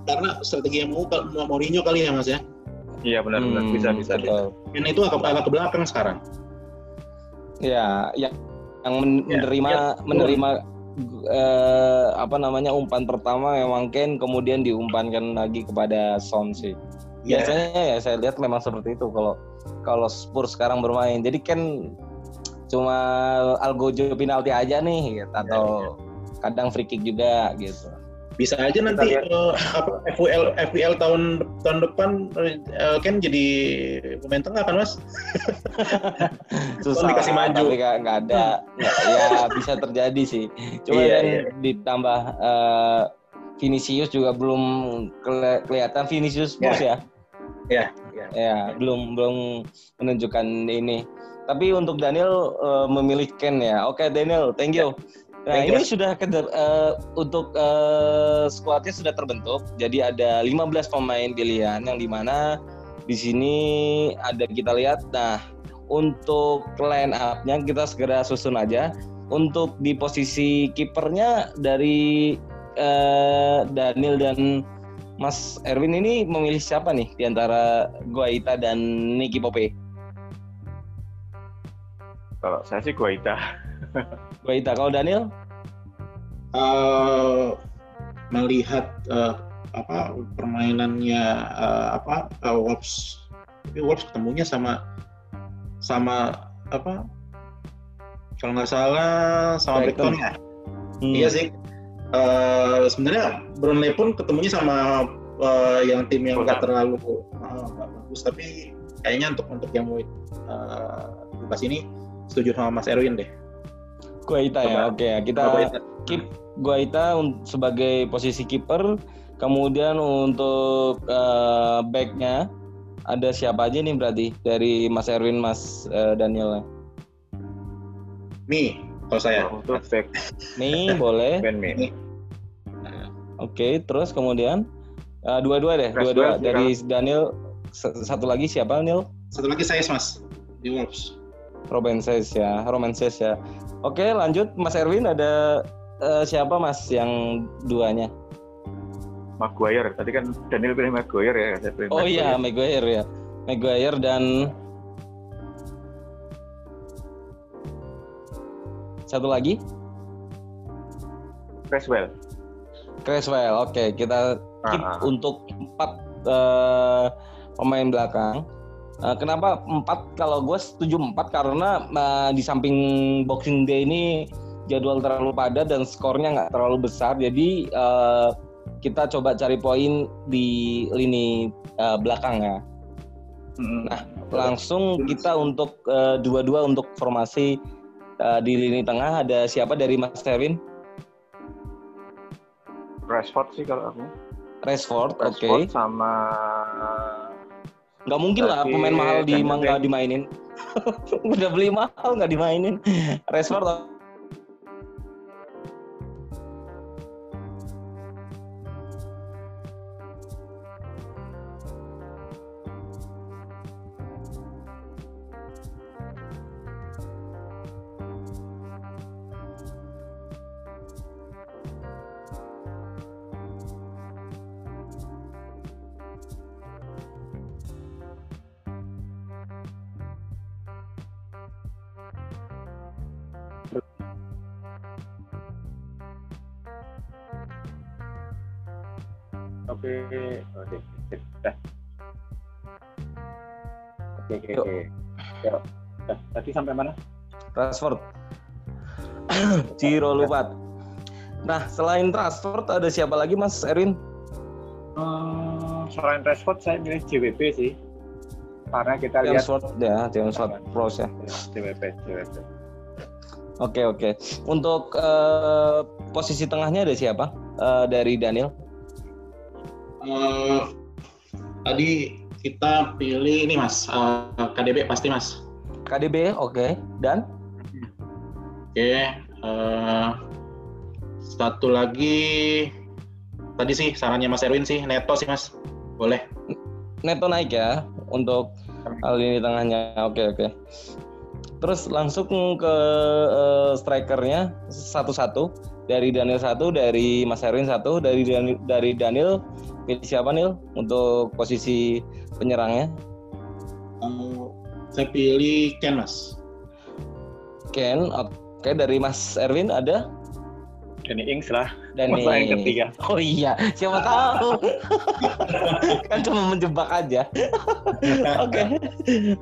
Karena strategi yang mau Mourinho kali ya mas ya. Iya benar-benar Hmm, bisa bisa. bisa. betul. Ken itu agak, agak ke belakang sekarang. Ya, yang yang men- Ya, menerima ya, menerima eh, apa namanya umpan pertama memang Ken kemudian diumpankan lagi kepada Son sih. Iya. Biasanya ya saya lihat memang seperti itu kalau kalau Spurs sekarang bermain. Jadi Ken cuma algojo penalti aja nih gitu, atau kadang free kick juga gitu. Bisa aja nanti eh, apa FPL FPL tahun tahun depan eh, Ken jadi pemain tengah kan mas? Susah dikasih maju. nggak nggak ada nggak, ya bisa terjadi sih. Cuma Iya, kan iya. ditambah eh, Vinicius juga belum keli- kelihatan Vinicius Spurs ya. Iya, iya. Ya, belum belum menunjukkan ini. Tapi untuk Daniel eh, memilih Ken ya. Oke Daniel, thank you. Nah ini sudah keder- eh, untuk eh, skuadnya sudah terbentuk. Jadi ada 15 pemain pilihan yang di mana di sini ada kita lihat. Nah untuk line up-nya kita segera susun aja. Untuk di posisi kipernya dari eh, Daniel dan Mas Erwin ini memilih siapa nih di antara Guaita dan Nicky Pope? Kalau saya sih Guaita. Guaita, kalau Daniel? Eh melihat eh, apa permainannya eh, apa uh, Wolves tapi Wolves ketemunya sama sama apa kalau nggak salah sama Brighton. Ya Hmm. iya sih Eh, sebenarnya Burnley pun ketemunya sama eh, yang tim yang nggak terlalu nggak bagus tapi kayaknya untuk untuk yang mau uh, bahas ini setuju sama Mas Erwin deh Guaita ya, oke ya. Kita keep Guaita sebagai posisi kiper. Kemudian untuk eh, backnya ada siapa aja nih berarti dari Mas Erwin, Mas eh, Daniel? Mi kalau saya Kalau untuk back Nih boleh. Ben Mi. Oke, terus kemudian uh, dua-dua deh, dua-dua dari Daniel. Satu lagi siapa, Neil? Satu lagi saya mas di Wolves. Robenses ya, Robenses ya. Oke, lanjut Mas Erwin ada eh, siapa Mas yang duanya? Maguire. Tadi kan Daniel pilih Maguire ya. Pilih Oh Maguire. iya, Maguire ya. Maguire dan satu lagi Creswell. Creswell. Oke, kita keep Ah, ah. untuk empat eh, pemain belakang. Eh, kenapa empat? Kalau gue setuju empat karena eh, di samping Boxing Day ini jadwal terlalu padat dan skornya nggak terlalu besar. Jadi eh, kita coba cari poin di lini eh, belakang ya. Mm-mm. Nah, Langsung kita untuk dua-dua untuk formasi eh, di lini tengah ada siapa dari Mas Erwin? Rashford sih kalau aku. Rashford, oke. Rashford sama Nggak mungkin lah pemain mahal di nggak James. dimainin. Udah beli mahal nggak dimainin. Rashford Oke, oke, Yuk. Dah, Tadi sampai mana? Rashford. Ciro lupa. Nah, selain Rashford ada siapa lagi Mas Erwin? Hmm, selain Rashford saya milih JWP sih. Karena kita lihat James Ward ya, James Ward Prowse ya. JWP, JWP. Oke oke. Untuk eh, posisi tengahnya ada siapa? Eh, dari Daniel. Eh, tadi kita pilih ini mas eh, KDB pasti mas. KDB, oke. Dan Oke. eh, satu lagi tadi sih sarannya Mas Erwin sih Neto sih mas. Boleh. Neto naik ya untuk hal ini tengahnya. Oke oke. Terus langsung ke eh, strikernya satu-satu dari Daniel satu, dari Mas Erwin satu, dari Daniel, dari Daniel pilih siapa Nil untuk posisi penyerangnya? Eh, saya pilih Ken mas. Ken, oke dari Mas Erwin ada? Danny Ings lah. Dani. Masa yang ketiga. Oh iya, siapa tahu. kan cuma menjebak aja. Oke,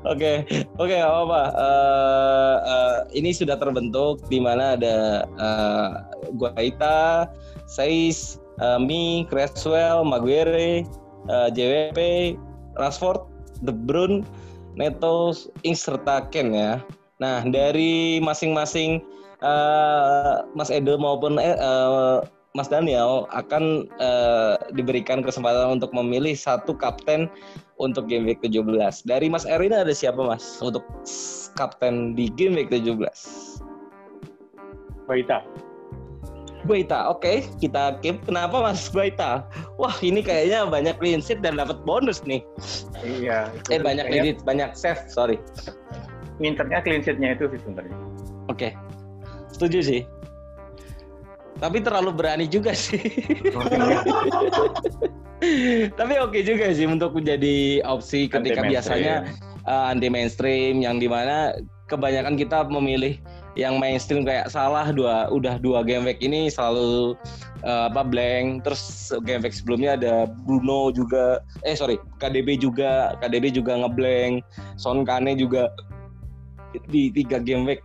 oke, oke, apa-apa. Eh, eh, ini sudah terbentuk di mana ada eh, Guaita, Saiz, eh, Mi, Creswell, Maguire, eh, JWP, Rashford, De Bruyne, Neto, Ings serta Ken ya. Nah dari masing-masing eh, Mas Edo maupun eh, Mas Daniel akan eh, diberikan kesempatan untuk memilih satu kapten untuk game week 17. Dari Mas Erwin ada siapa Mas untuk kapten di game week 17? Baita. Guaita, oke kita keep. Kenapa Mas Guaita? Wah ini kayaknya banyak clean sheet dan dapat bonus nih. Iya. Eh banyak clean sheet, banyak save, sorry. Minternya clean sheet-nya itu sih sebenarnya. Oke, setuju sih. Tapi terlalu berani juga sih. Tapi oke juga sih untuk menjadi opsi ketika biasanya uh, anti mainstream yang di mana kebanyakan kita memilih yang mainstream kayak salah dua udah dua game week ini selalu uh, apa blank. Terus game week sebelumnya ada Bruno juga eh sorry KDB juga KDB juga ngeblank Son Kane juga di tiga game week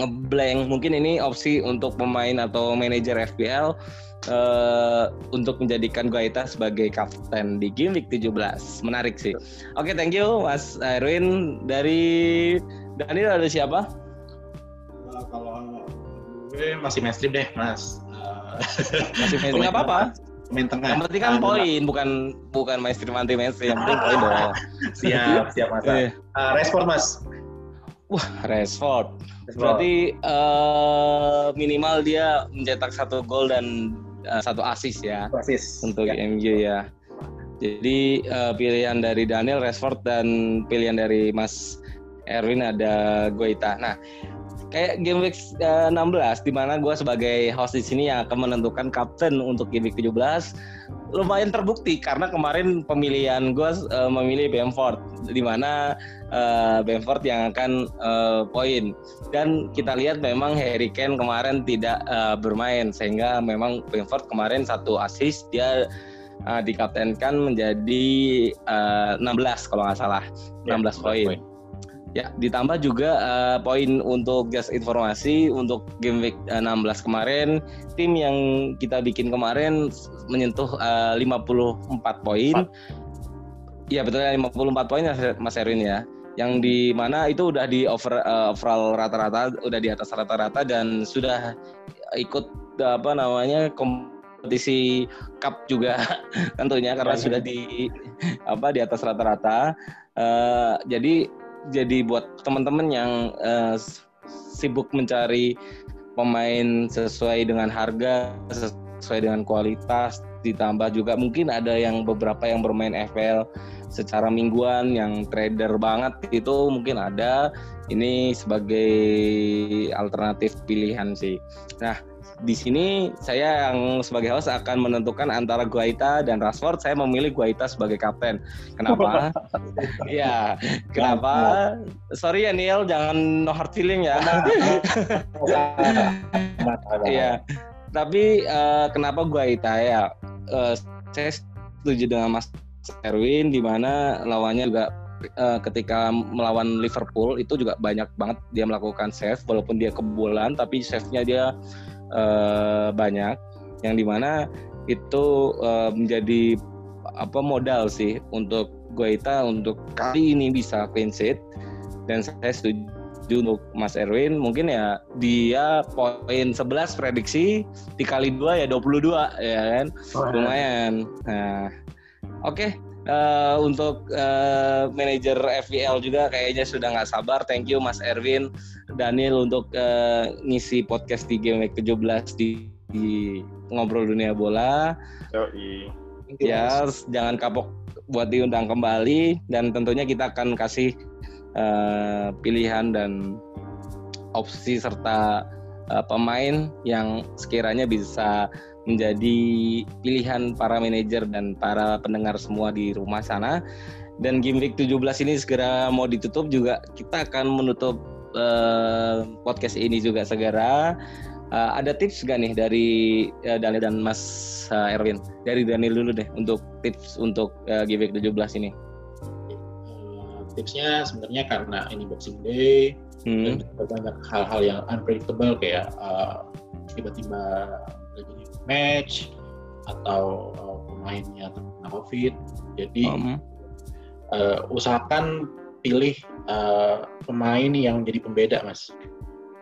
ngeblank. Mungkin ini opsi untuk pemain atau manajer FPL eh, untuk menjadikan Guaita sebagai kapten di game week 17 menarik sih. Oke thank you Mas Erwin. Dari Daniel ada siapa gue masih mainstream deh mas. Masih mainstream nggak apa-apa Main tengah. yang penting kan Eh, poin bukan bukan mainstream anti mainstream yang penting poin dong Siap, siap mas. Eh, Eh, Rashford mas. wah Rashford Rashford. berarti eh, minimal dia mencetak satu gol dan uh, satu asis ya. Asis. Untuk ya. MU ya. Jadi uh, pilihan dari Daniel Rashford dan pilihan dari Mas Erwin ada Guaita. Nah, kayak game week uh, 16 di mana gue sebagai host di sini yang akan menentukan kapten untuk game week 17 lumayan terbukti karena kemarin pemilihan gue uh, memilih Bamford di mana uh, Bamford yang akan uh, poin dan kita lihat memang Harry Kane kemarin tidak uh, bermain sehingga memang Bamford kemarin satu assist dia uh, dikaptenkan menjadi uh, 16 kalau nggak salah 16 ya, poin. Ya, ditambah juga uh, poin untuk gas informasi untuk game week 16 eh, kemarin, tim yang kita bikin kemarin menyentuh uh, 54 poin. Iya betul ya 54 poin ya Mas Erwin ya. Yang di mana itu udah di over uh, overall rata-rata udah di atas rata-rata dan sudah ikut apa namanya kompetisi cup juga tentunya karena sudah di apa di atas rata-rata. Uh, jadi jadi buat teman-teman yang uh, sibuk mencari pemain sesuai dengan harga, sesuai dengan kualitas, ditambah juga mungkin ada yang beberapa yang bermain FPL secara mingguan yang trader banget itu mungkin ada ini sebagai alternatif pilihan sih. Nah, di sini saya yang sebagai host akan menentukan antara Guaita dan Rashford. Saya memilih Guaita sebagai kapten. Kenapa? Iya, kenapa? Sorry ya Neil, jangan no hard feeling ya. Iya. Tapi uh, kenapa Guaita ya? Uh, saya setuju dengan Mas Erwin di mana lawannya juga uh, ketika melawan Liverpool itu juga banyak banget dia melakukan save walaupun dia kebobolan tapi save-nya dia uh, banyak. Yang di mana itu uh, menjadi apa modal sih untuk Guaita untuk kali ini bisa clean sheet. Dan saya setuju untuk Mas Erwin mungkin ya dia poin 11 prediksi dikali dua ya 22 ya kan? Lumayan. Nah oke okay. Uh, untuk uh, manajer FPL juga kayaknya sudah nggak sabar. Thank you Mas Erwin, Daniel untuk uh, ngisi podcast di Game Week 17 di, di ngobrol dunia bola. Yoi. Ya, jangan kapok buat diundang kembali dan tentunya kita akan kasih uh, pilihan dan opsi serta uh, pemain yang sekiranya bisa menjadi pilihan para manajer dan para pendengar semua di rumah sana. Dan game week 17 ini segera mau ditutup juga kita akan menutup uh, podcast ini juga segera. Uh, ada tips gak nih dari uh, Daniel dan Mas uh, Erwin? Dari Daniel dulu deh untuk tips untuk uh, game week 17 ini. Uh, tipsnya sebenarnya karena ini Boxing Day hmm. dan banyak hal-hal yang unpredictable kayak uh, tiba-tiba match atau uh, pemainnya terkena COVID. Jadi um. uh, usahakan pilih uh, pemain yang jadi pembeda, mas.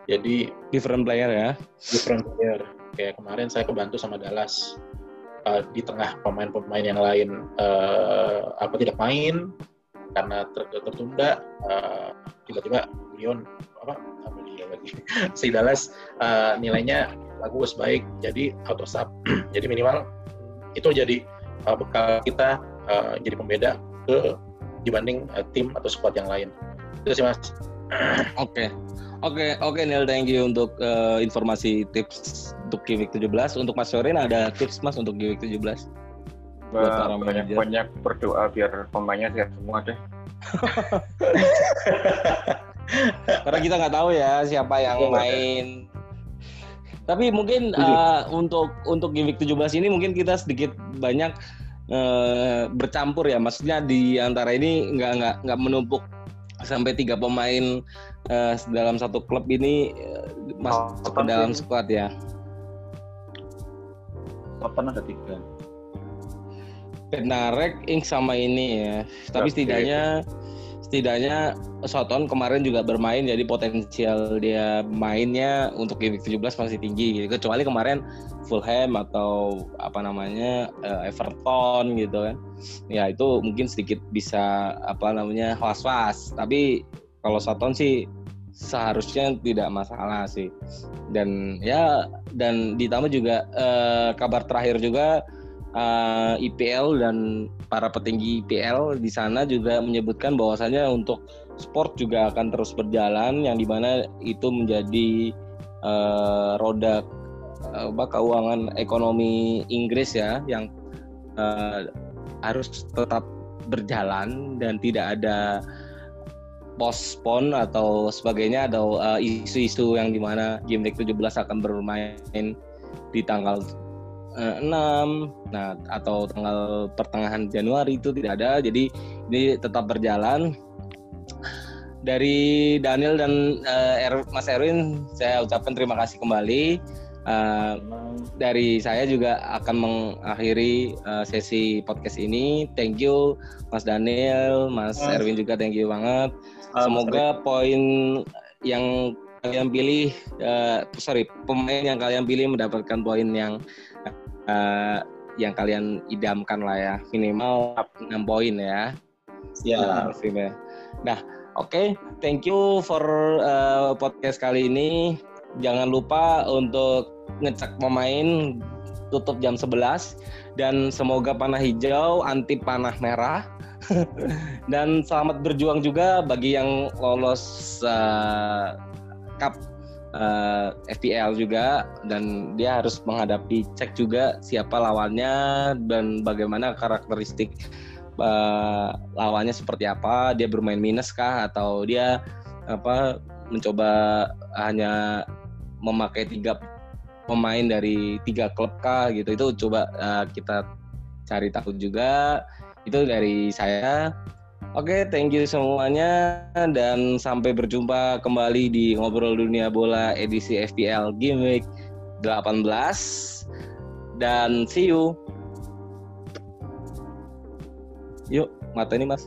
Jadi different player ya. Different player. Kayak kemarin saya kebantu sama Dallas uh, di tengah pemain-pemain yang lain uh, apa tidak main karena ter tertunda uh, tiba-tiba Leon apa apa dia lagi si Dallas uh, nilainya bagus baik jadi auto sub jadi minimal itu jadi uh, bekal kita uh, jadi pembeda ke dibanding uh, tim atau squad yang lain. Itu sih mas. Oke. Oke oke Neil thank you untuk uh, informasi tips untuk Gimmick 17 untuk Mas Sorin ada tips Mas untuk Gimmick 17 buat banyak banyak berdoa biar pemainnya sehat semua deh. Karena kita nggak tahu ya siapa yang iya, main tapi mungkin uh, untuk untuk gimmick 17 ini mungkin kita sedikit banyak uh, bercampur ya. Maksudnya di antara ini nggak nggak nggak menumpuk sampai tiga pemain uh, dalam satu klub ini uh, masuk oh, ke dalam squad ya. Kapan ada tiga? Benarek, Ink sama ini ya. Tapi setidaknya setidaknya Soton kemarin juga bermain jadi potensial dia mainnya untuk game 17 masih tinggi gitu. kecuali kemarin Fulham atau apa namanya uh, Everton gitu kan. Ya itu mungkin sedikit bisa apa namanya was-was. Tapi kalau Soton sih seharusnya tidak masalah sih. Dan ya dan ditambah juga uh, kabar terakhir juga uh, eh, IPL dan para petinggi IPL di sana juga menyebutkan bahwasanya untuk sport juga akan terus berjalan yang di mana itu menjadi uh, roda uh, keuangan ekonomi Inggris ya yang uh, harus tetap berjalan dan tidak ada postpone atau sebagainya atau isu-isu uh, yang di mana game week 17 akan bermain di tanggal 6 nah atau tanggal pertengahan Januari itu tidak ada. Jadi ini tetap berjalan. Dari Daniel dan uh, er, Mas Erwin saya ucapkan terima kasih kembali. Uh, dari saya juga akan mengakhiri uh, sesi podcast ini. Thank you Mas Daniel Mas, Mas. Erwin juga thank you banget. Semoga poin yang kalian pilih uh, sorry pemain yang kalian pilih mendapatkan poin yang uh, yang kalian idamkan lah ya. Minimal 6 poin ya. Ya yeah. nah oke okay, thank you for uh, podcast kali ini. Jangan lupa untuk ngecek pemain tutup jam 11 dan semoga panah hijau anti panah merah. Dan selamat berjuang juga bagi yang lolos uh, cup uh, eh, FPL juga dan dia harus menghadapi cek juga siapa lawannya dan bagaimana karakteristik uh, lawannya seperti apa dia bermain minus kah atau dia apa mencoba hanya memakai tiga pemain dari tiga klub kah gitu. Itu coba uh, kita cari tahu juga. Itu dari saya Oke, okay, thank you semuanya dan sampai berjumpa kembali di Ngobrol Dunia Bola edisi FPL Game Week 18 dan see you. Yuk, mata ini Mas.